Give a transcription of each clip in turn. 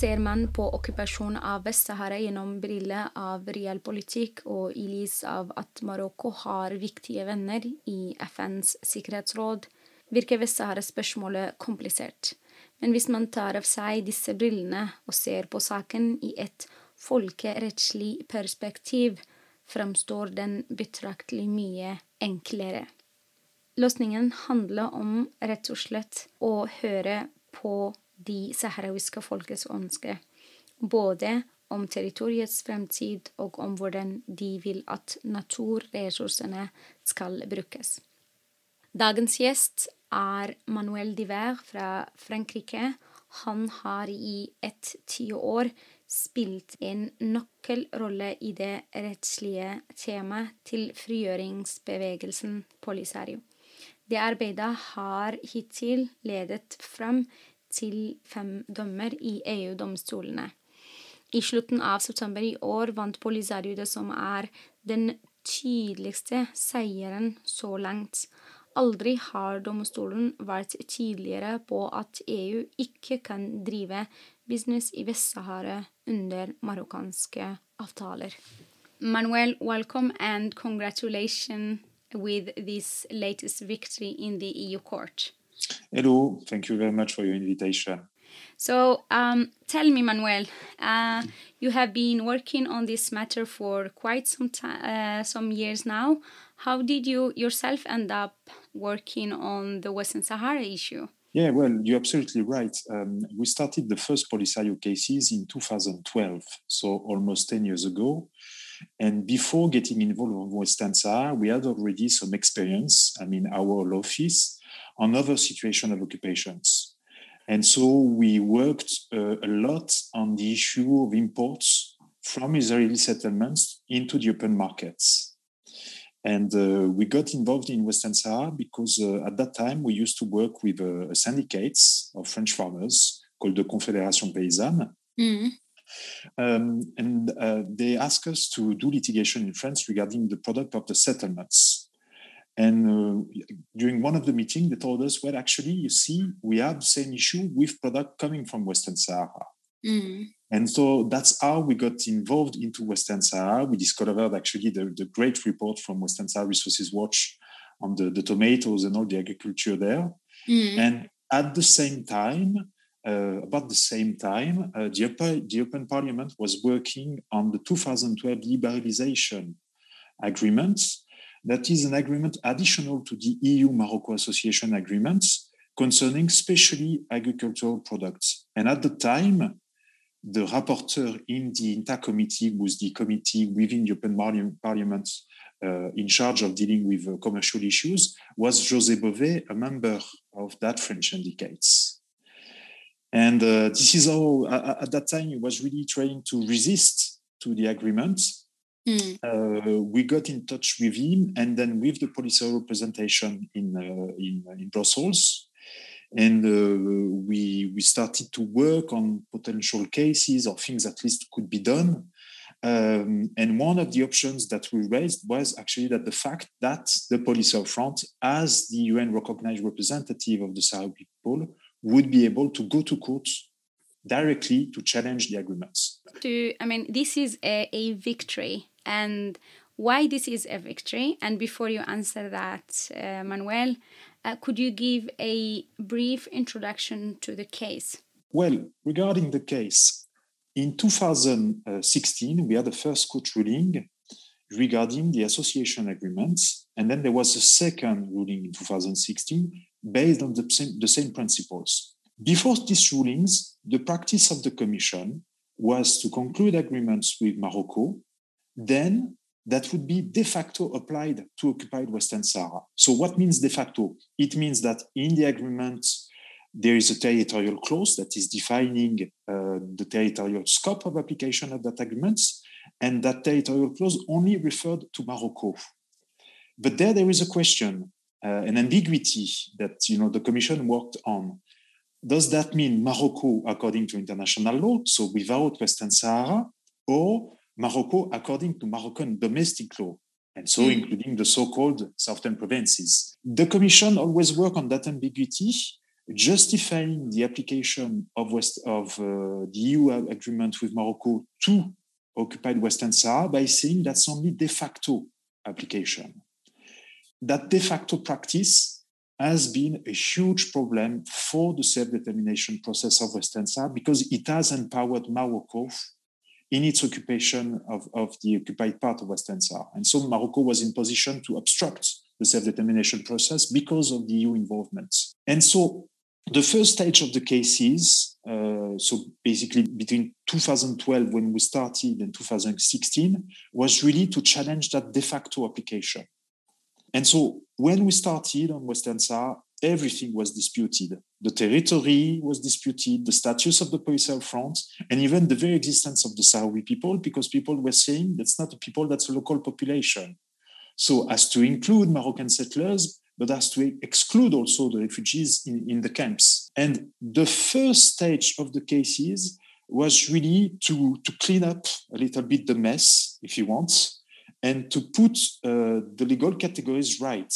Ser man på okkupasjonen av Vest-Sahara gjennom briller av realpolitikk og i lys av at Marokko har viktige venner i FNs sikkerhetsråd, virker Vest-Sahara-spørsmålet komplisert. Men hvis man tar av seg disse brillene og ser på saken i et folkerettslig perspektiv, framstår den betraktelig mye enklere. Løsningen handler om rett og slett å høre på de saharawiske folkets ønske, både om territoriets fremtid og om hvordan de vil at naturressursene skal brukes. Dagens gjest er Manuel Diver fra Frankrike. Han har i et tiår spilt en nøkkelrolle i det rettslige temaet til frigjøringsbevegelsen Polisario. Det arbeidet har hittil ledet fram til fem dommer i EU-domstolene. I slutten av september i år vant Polisario det som er den tydeligste seieren så langt. Aldri har domstolen vært tidligere på at EU ikke kan drive business i Vest-Sahara under marokkanske avtaler. Manuel, welcome and congratulations with this latest victory in the EU court. Hello, thank you very much for your invitation. So, um, tell me, Manuel, uh, you have been working on this matter for quite some time, uh, some years now. How did you yourself end up working on the Western Sahara issue? Yeah, well, you're absolutely right. Um, we started the first Polisario cases in 2012, so almost 10 years ago. And before getting involved in Western Sahara, we had already some experience. I mean, our office on other situation of occupations. And so we worked uh, a lot on the issue of imports from Israeli settlements into the open markets. And uh, we got involved in Western Sahara because uh, at that time we used to work with uh, syndicates of French farmers called the Confédération Paysanne. Mm. Um, and uh, they asked us to do litigation in France regarding the product of the settlements. And uh, during one of the meetings, they told us, well, actually, you see, we have the same issue with product coming from Western Sahara. Mm. And so that's how we got involved into Western Sahara. We discovered actually the, the great report from Western Sahara Resources Watch on the, the tomatoes and all the agriculture there. Mm. And at the same time, uh, about the same time, uh, the, Open, the European Parliament was working on the 2012 liberalization agreements that is an agreement additional to the EU Morocco Association agreements concerning specially agricultural products. And at the time, the rapporteur in the INTA committee was the committee within the European Parliament uh, in charge of dealing with uh, commercial issues was José Bové, a member of that French syndicates. And uh, this is how, at that time, he was really trying to resist to the agreement Mm. Uh, we got in touch with him and then with the Polisario representation in, uh, in, in, Brussels. And uh, we, we started to work on potential cases or things at least could be done. Um, and one of the options that we raised was actually that the fact that the Polisario Front, as the UN recognized representative of the Sahrawi people, would be able to go to court directly to challenge the agreements. To, I mean, this is a, a victory and why this is a victory. And before you answer that, uh, Manuel, uh, could you give a brief introduction to the case? Well, regarding the case, in 2016, we had the first court ruling regarding the association agreements. And then there was a second ruling in 2016 based on the same, the same principles. Before these rulings, the practice of the Commission was to conclude agreements with Morocco then that would be de facto applied to occupied Western Sahara. So, what means de facto? It means that in the agreement, there is a territorial clause that is defining uh, the territorial scope of application of that agreement. and that territorial clause only referred to Morocco. But there, there is a question, uh, an ambiguity that you know the Commission worked on. Does that mean Morocco according to international law, so without Western Sahara, or Morocco according to Moroccan domestic law, and so mm. including the so-called southern provinces? The Commission always work on that ambiguity, justifying the application of West of uh, the EU agreement with Morocco to occupied Western Sahara by saying that's only de facto application. That de facto practice has been a huge problem for the self-determination process of Western Sahara because it has empowered Morocco in its occupation of, of the occupied part of Western Sahara. And so Morocco was in position to obstruct the self-determination process because of the EU involvement. And so the first stage of the cases, uh, so basically between 2012 when we started and 2016, was really to challenge that de facto application. And so when we started on Western Sahara, everything was disputed. The territory was disputed, the status of the Polisario Front, and even the very existence of the Sahrawi people, because people were saying that's not a people, that's a local population. So as to include Moroccan settlers, but as to exclude also the refugees in, in the camps. And the first stage of the cases was really to, to clean up a little bit the mess, if you want, and to put uh, the legal categories right.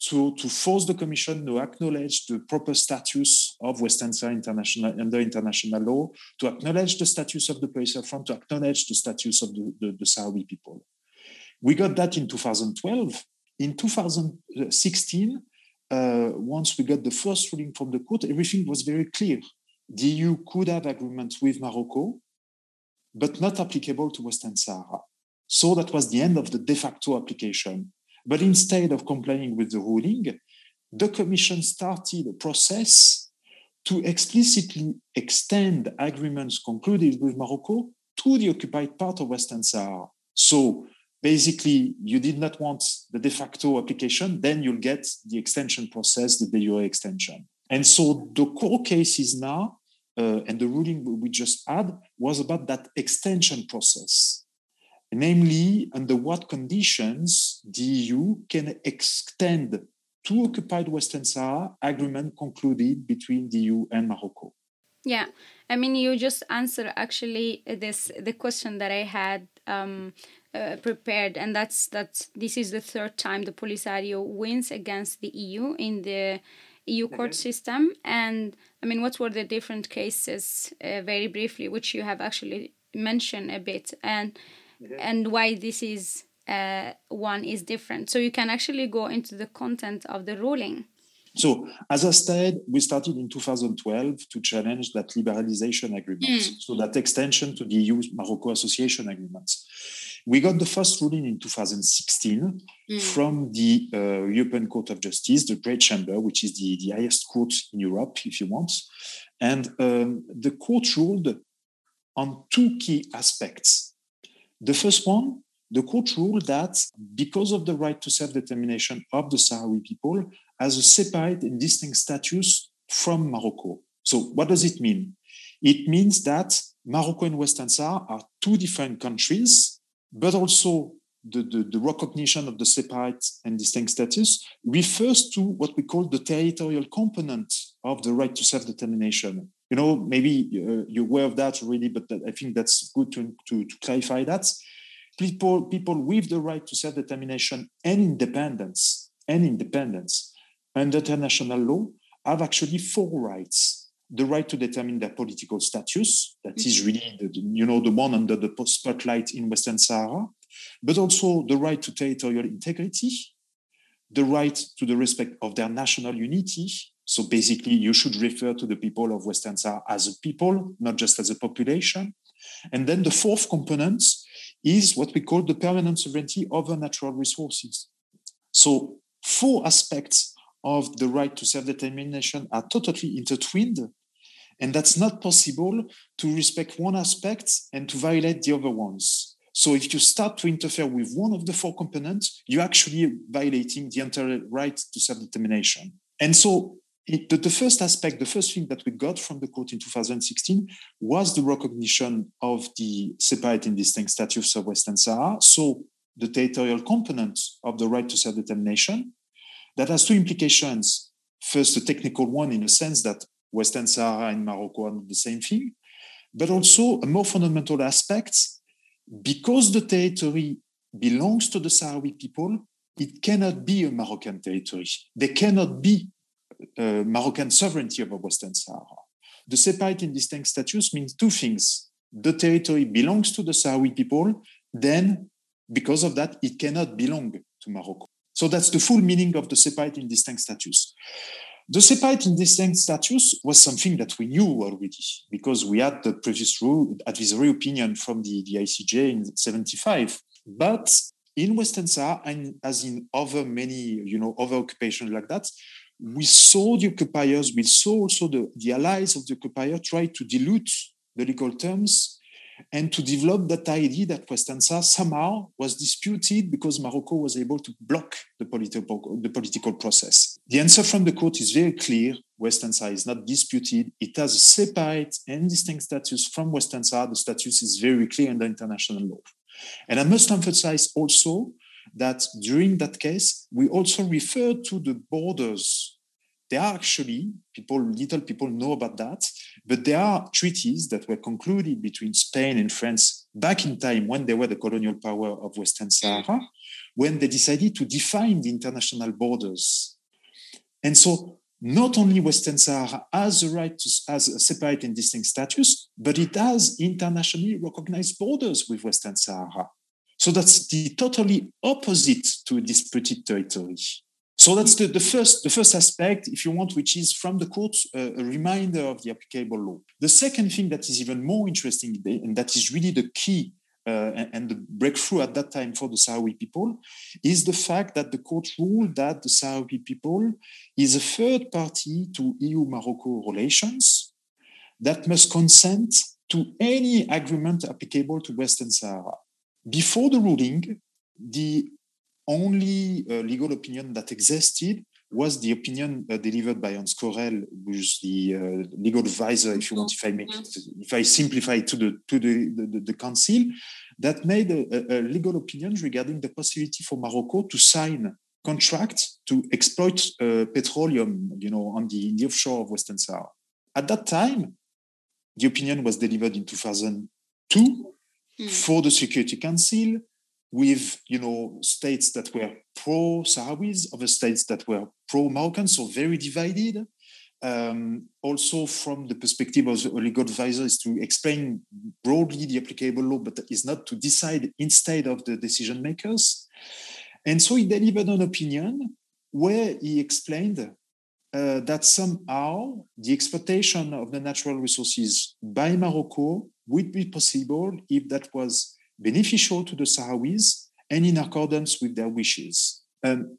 So to force the Commission to acknowledge the proper status of Western Sahara international under international law, to acknowledge the status of the Polisario Front, to acknowledge the status of the, the, the Sahrawi people. We got that in 2012, in 2016, uh, once we got the first ruling from the court, everything was very clear. The EU could have agreements with Morocco, but not applicable to Western Sahara. So that was the end of the de facto application. But instead of complying with the ruling, the Commission started a process to explicitly extend agreements concluded with Morocco to the occupied part of Western Sahara. So basically you did not want the de facto application, then you'll get the extension process, the de jure extension. And so the core cases now, uh, and the ruling we just had was about that extension process. Namely, under what conditions the EU can extend to occupied Western Sahara agreement concluded between the EU and Morocco. Yeah, I mean, you just answered actually this the question that I had um, uh, prepared, and that's that's this is the third time the Polisario wins against the EU in the EU court mm-hmm. system. And I mean, what were the different cases, uh, very briefly, which you have actually mentioned a bit, and mm-hmm. and why this is uh, one is different. So you can actually go into the content of the ruling. So, as I said, we started in 2012 to challenge that liberalization agreement, mm. so that extension to the EU Morocco Association agreements. We got the first ruling in 2016 mm. from the uh, European Court of Justice, the Great Chamber, which is the, the highest court in Europe, if you want. And um, the court ruled on two key aspects. The first one, the court ruled that because of the right to self determination of the Sahrawi people, as a separate and distinct status from Morocco. So, what does it mean? It means that Morocco and Western Sahara are two different countries but also the, the, the, recognition of the separate and distinct status refers to what we call the territorial component of the right to self-determination. You know, maybe uh, you're aware of that already, but that, I think that's good to, to, to, clarify that. People, people with the right to self-determination and independence and independence under international law have actually four rights the right to determine their political status. That is mm-hmm. really, the, you know, the one under the spotlight in Western Sahara, but also the right to territorial integrity, the right to the respect of their national unity. So basically, you should refer to the people of Western Sahara as a people, not just as a population. And then the fourth component is what we call the permanent sovereignty over natural resources. So four aspects of the right to self-determination are totally intertwined and that's not possible to respect one aspect and to violate the other ones. So if you start to interfere with one of the four components, you're actually violating the entire right to self-determination. And so it, the, the, first aspect, the first thing that we got from the court in 2016 was the recognition of the separate and distinct status of Western Sahara. So the territorial component of the right to self-determination that has two implications. First, a technical one in the sense that Western Sahara and Morocco are not the same thing, but also a more fundamental aspect because the territory belongs to the Sahrawi people, it cannot be a Moroccan territory. There cannot be Euh, Moroccan sovereignty over Western Sahara. The separate and distinct status means two things. The territory belongs to the Sahrawi people, then because of that, it cannot belong to Morocco. So that's the full meaning of the separate and distinct status. The separate and distinct status was something that we knew already because we had the previous rule, advisory opinion from the, the ICJ in 75. But in Western Sahara, and as in other many, you know, other occupations like that, we saw the occupiers, we saw also the, the allies of the occupier try to dilute the legal terms and to develop that idea that Sahara somehow was disputed because Morocco was able to block the political, the political process. The answer from the court is very clear. Sahara is not disputed. It has a separate and distinct status from Western Sahara. The status is very clear under international law. And I must emphasize also that during that case, we also refer to the borders. There are actually people, little people know about that, but there are treaties that were concluded between Spain and France back in time when they were the colonial power of Western Sahara, when they decided to define the international borders. And so not only Western Sahara has the right to has a separate and distinct status, but it has internationally recognized borders with Western Sahara. So that's the totally opposite to a disputed territory. So that's the, the, first, the first aspect, if you want, which is from the court uh, a reminder of the applicable law. The second thing that is even more interesting, and that is really the key uh, and, and, the breakthrough at that time for the Sahrawi people, is the fact that the court ruled that the Sahrawi people is a third party to EU-Morocco relations that must consent to any agreement applicable to Western Sahara. Before the ruling, the only uh, legal opinion that existed was the opinion uh, delivered by Hans Corell, who's the uh, legal advisor, if you want, if I make it, if I simplify it to the to the, the, the council, that made a, a, legal opinion regarding the possibility for Morocco to sign contracts to exploit uh, petroleum, you know, on the, the offshore of Western Sahara. At that time, the opinion was delivered in 2002 mm. for the Security Council with you know states that were pro Sahrawis, other states that were pro Moroccan, so very divided. Um, also, from the perspective of the legal advisor, is to explain broadly the applicable law, but is not to decide instead of the decision makers. And so he delivered an opinion where he explained uh, that somehow the exploitation of the natural resources by Morocco would be possible if that was beneficial to the Sahrawis and in accordance with their wishes. Um,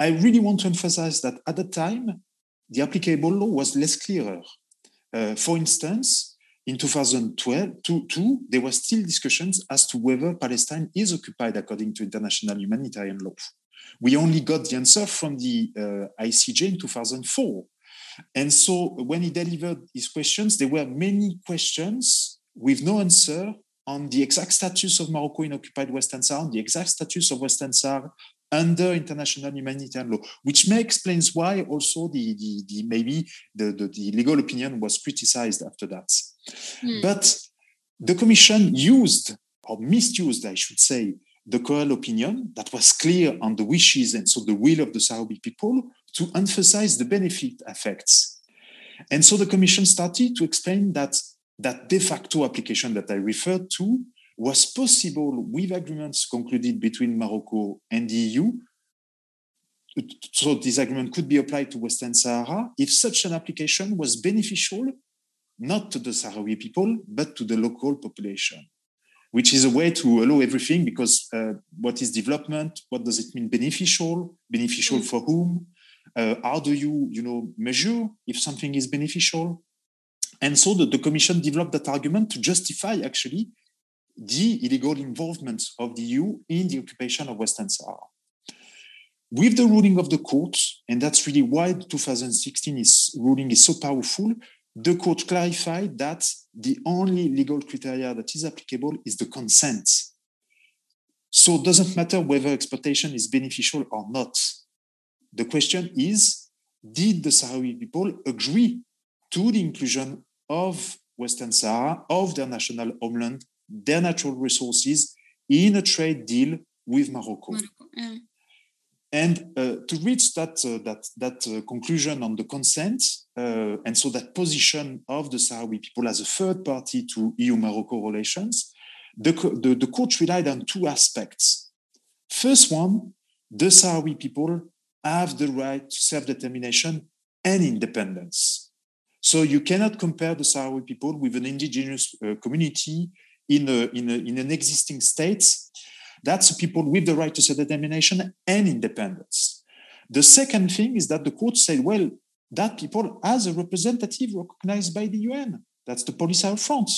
I really want to emphasize that at the time, the applicable law was less clearer. Uh, for instance, in 2012, two, two, there were still discussions as to whether Palestine is occupied according to international humanitarian law. We only got the answer from the uh, ICJ in 2004. And so when he delivered his questions, there were many questions with no answer on the exact status of Morocco in occupied Western Sahara, the exact status of Western Sahara under international humanitarian law, which may explains why also the, the, the maybe the, the, the, legal opinion was criticized after that. Mm. But the commission used or misused, I should say, the Corell opinion that was clear on the wishes and so the will of the Sahrawi people to emphasize the benefit effects. And so the commission started to explain that that de facto application that I referred to was possible with agreements concluded between Morocco and the EU. So this agreement could be applied to Western Sahara if such an application was beneficial not to the Sahrawi people, but to the local population, which is a way to allow everything because uh, what is development? What does it mean beneficial? Beneficial mm. for whom? Uh, how do you, you know, measure if something is beneficial? And so the, the Commission developed that argument to justify actually the illegal involvement of the EU in the occupation of Western Sahara. with the ruling of the court, and that's really why the 2016 is, ruling is so powerful, the court clarified that the only legal criteria that is applicable is the consent. So it doesn't matter whether exploitation is beneficial or not. The question is, did the Sahrawi people agree to the inclusion of Western Sahara, of their national homeland, their natural resources in a trade deal with Morocco? Morocco yeah. And uh, to reach that uh, that that uh, conclusion on the consent, uh, and so that position of the Sahrawi people as a third party to EU-Morocco relations, the, the, the court relied on two aspects. First one, the Sahrawi people have the right to self-determination and independence. So you cannot compare the Sahrawi people with an indigenous uh, community in, a, in, a, in an existing state that's people with the right to self-determination and independence. The second thing is that the court said, well, that people as a representative recognized by the UN. That's the Polisario Front.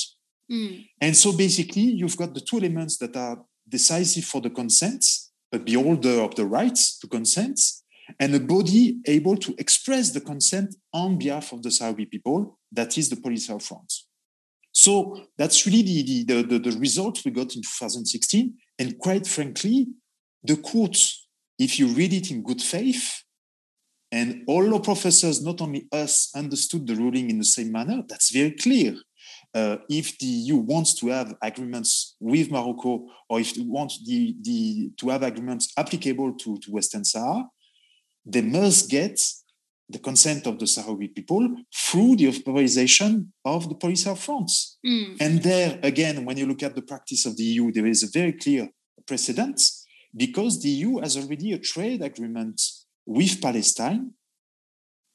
Mm. And so basically, you've got the two elements that are decisive for the consent, a beholder of the rights to consent, and a body able to express the consent on behalf of the Sahrawi people, that is the Polisario Front. So that's really the, the, the, the result we got in 2016. And quite frankly, the court, if you read it in good faith, and all law professors, not only us, understood the ruling in the same manner, that's very clear. Uh, if the EU wants to have agreements with Morocco, or if they want the, the, to have agreements applicable to, to Western Sahara, they must get the consent of the Sahrawi people through the authorization of the Polisario Fronts. Mm. And there, again, when you look at the practice of the EU, there is a very clear precedent because the EU has already a trade agreement with Palestine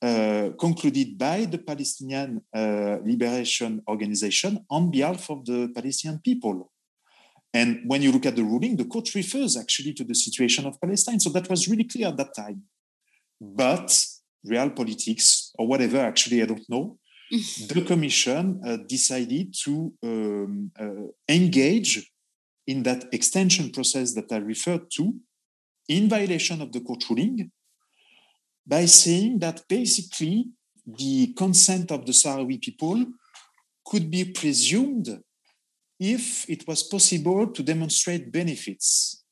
uh, concluded by the Palestinian uh, Liberation Organization on behalf of the Palestinian people. And when you look at the ruling, the court refers actually to the situation of Palestine. So that was really clear at that time. But realpolitik or whatever, actually, I don't know, the Commission uh, decided to um, uh, engage in that extension process that I referred to in violation of the court ruling by saying that basically the consent of the Sahrawi people could be presumed if it was possible to demonstrate benefits.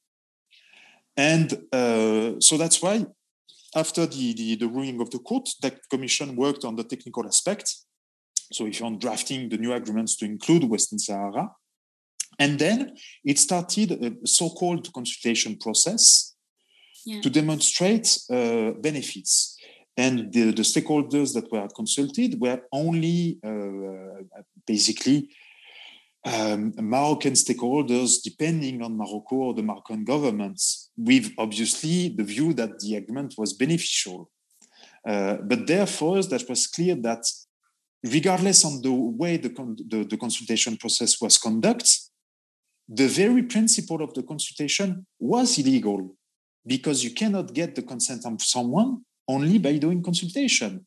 And uh, so that's why after the, the, the, ruling of the court, that commission worked on the technical aspects. So if you're on drafting the new agreements to include Western Sahara, and then it started a so-called consultation process yeah. to demonstrate uh, benefits. And the, the, stakeholders that were consulted were only uh, basically um, Moroccan stakeholders, depending on Morocco or the Moroccan government, with obviously the view that the agreement was beneficial. Uh, but therefore, that was clear that regardless on the way the, the, the consultation process was conducted, the very principle of the consultation was illegal because you cannot get the consent of someone only by doing consultation.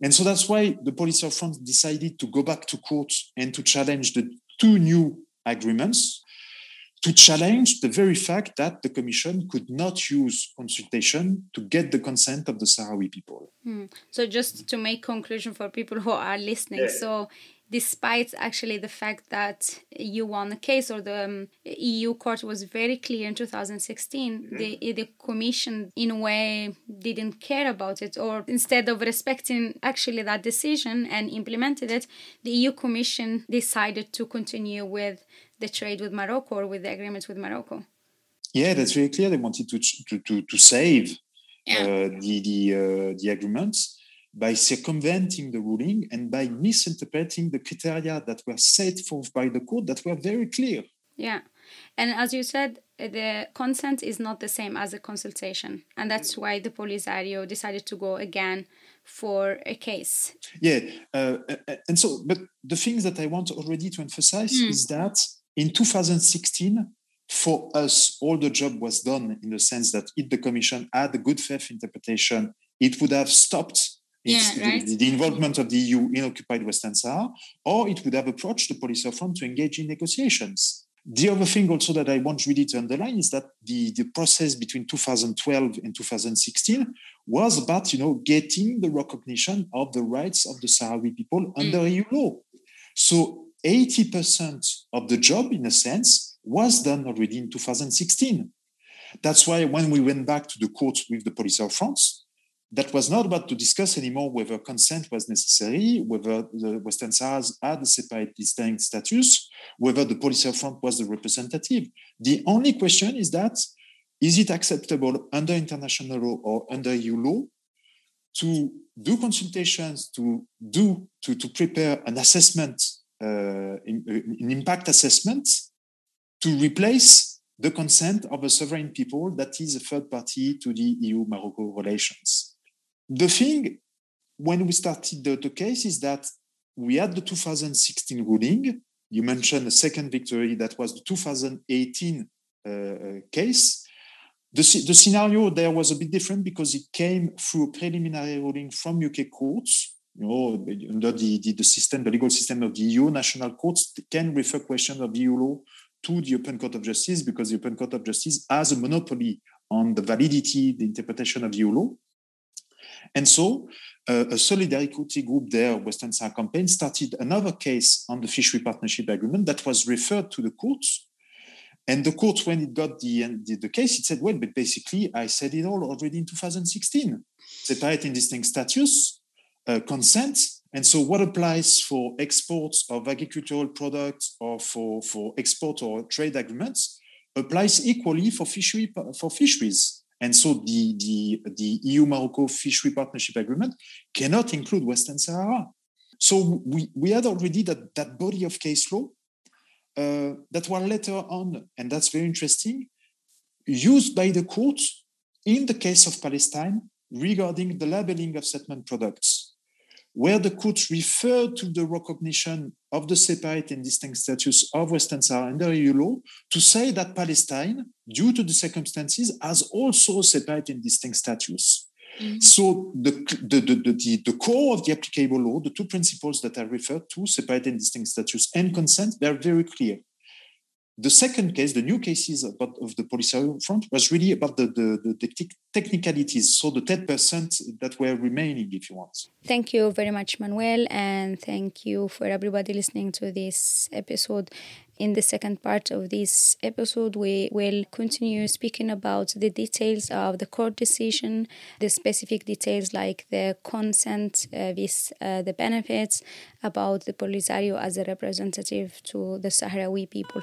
And so that's why the Polisario Front decided to go back to court and to challenge the two new agreements to challenge the very fact that the Commission could not use consultation to get the consent of the Sahrawi people. Hmm. So, just to make conclusion for people who are listening, yeah. so despite actually the fact that you won the case or the um, EU court was very clear in 2016, mm-hmm. the, the commission in a way didn't care about it or instead of respecting actually that decision and implemented it, the EU commission decided to continue with the trade with Morocco or with the agreements with Morocco. Yeah, that's very clear. They wanted to, to, to, to save yeah. uh, the, the, uh, the agreements by circumventing the ruling and by misinterpreting the criteria that were set forth by the court that were very clear. Yeah. And as you said, the consent is not the same as a consultation. And that's why the Polisario decided to go again for a case. Yeah. Uh, and so, but the things that I want already to emphasize mm. is that in 2016, for us, all the job was done in the sense that if the Commission had a good faith interpretation, it would have stopped yeah, right. the, the, involvement of the EU in occupied Western Sahara, or it would have approached the Polisario Front to engage in negotiations. The other thing also that I want really to underline is that the, the process between 2012 and 2016 was about, you know, getting the recognition of the rights of the Sahrawi people mm. under EU law. So 80% of the job, in a sense, was done already in 2016. That's why when we went back to the court with the Polisario Front, that was not about to discuss anymore whether consent was necessary, whether the Western Sahara had a separate distinct status, whether the Polisario Front was the representative. The only question is that is it acceptable under international law or under EU law to do consultations, to do to, to prepare an assessment, uh, an impact assessment, to replace the consent of a sovereign people that is a third party to the EU-Morocco relations. The thing when we started the, the case is that we had the 2016 ruling. You mentioned a second victory that was the 2018 uh, uh, case. The, the scenario there was a bit different because it came through a preliminary ruling from UK courts. You know, under the, the, the system, the legal system of the EU, national courts can refer questions of EU law to the European Court of Justice because the European Court of Justice has a monopoly on the validity, the interpretation of EU law. And so uh, a solidarity group there, Western Sahara Campaign, started another case on the fishery partnership agreement that was referred to the courts. And the court, when it got the, the, the case, it said, well, but basically, I said it all already in 2016. Separate and distinct status, uh, consent. And so what applies for exports of agricultural products or for, for export or trade agreements applies equally for fishery for fisheries. And so the, the, the EU Morocco fishery partnership agreement cannot include Western Sahara. So we, we had already that, that body of case law uh, that were later on, and that's very interesting, used by the court in the case of Palestine regarding the labeling of settlement products where the court referred to the recognition of the separate and distinct status of Western Sahara under EU law to say that Palestine, due to the circumstances, has also separate and distinct status. Mm-hmm. So the, the, the, the, the core of the applicable law, the two principles that I referred to, separate and distinct status and consent, they're very clear. The second case, the new cases about, of the Polisario front, was really about the, the, the, technicalities, so the 10% that were remaining, if you want. Thank you very much, Manuel, and thank you for everybody listening to this episode. In the second part of this episode, we will continue speaking about the details of the court decision, the specific details like the consent uh, with uh, the benefits, about the Polisario as a representative to the Sahrawi people.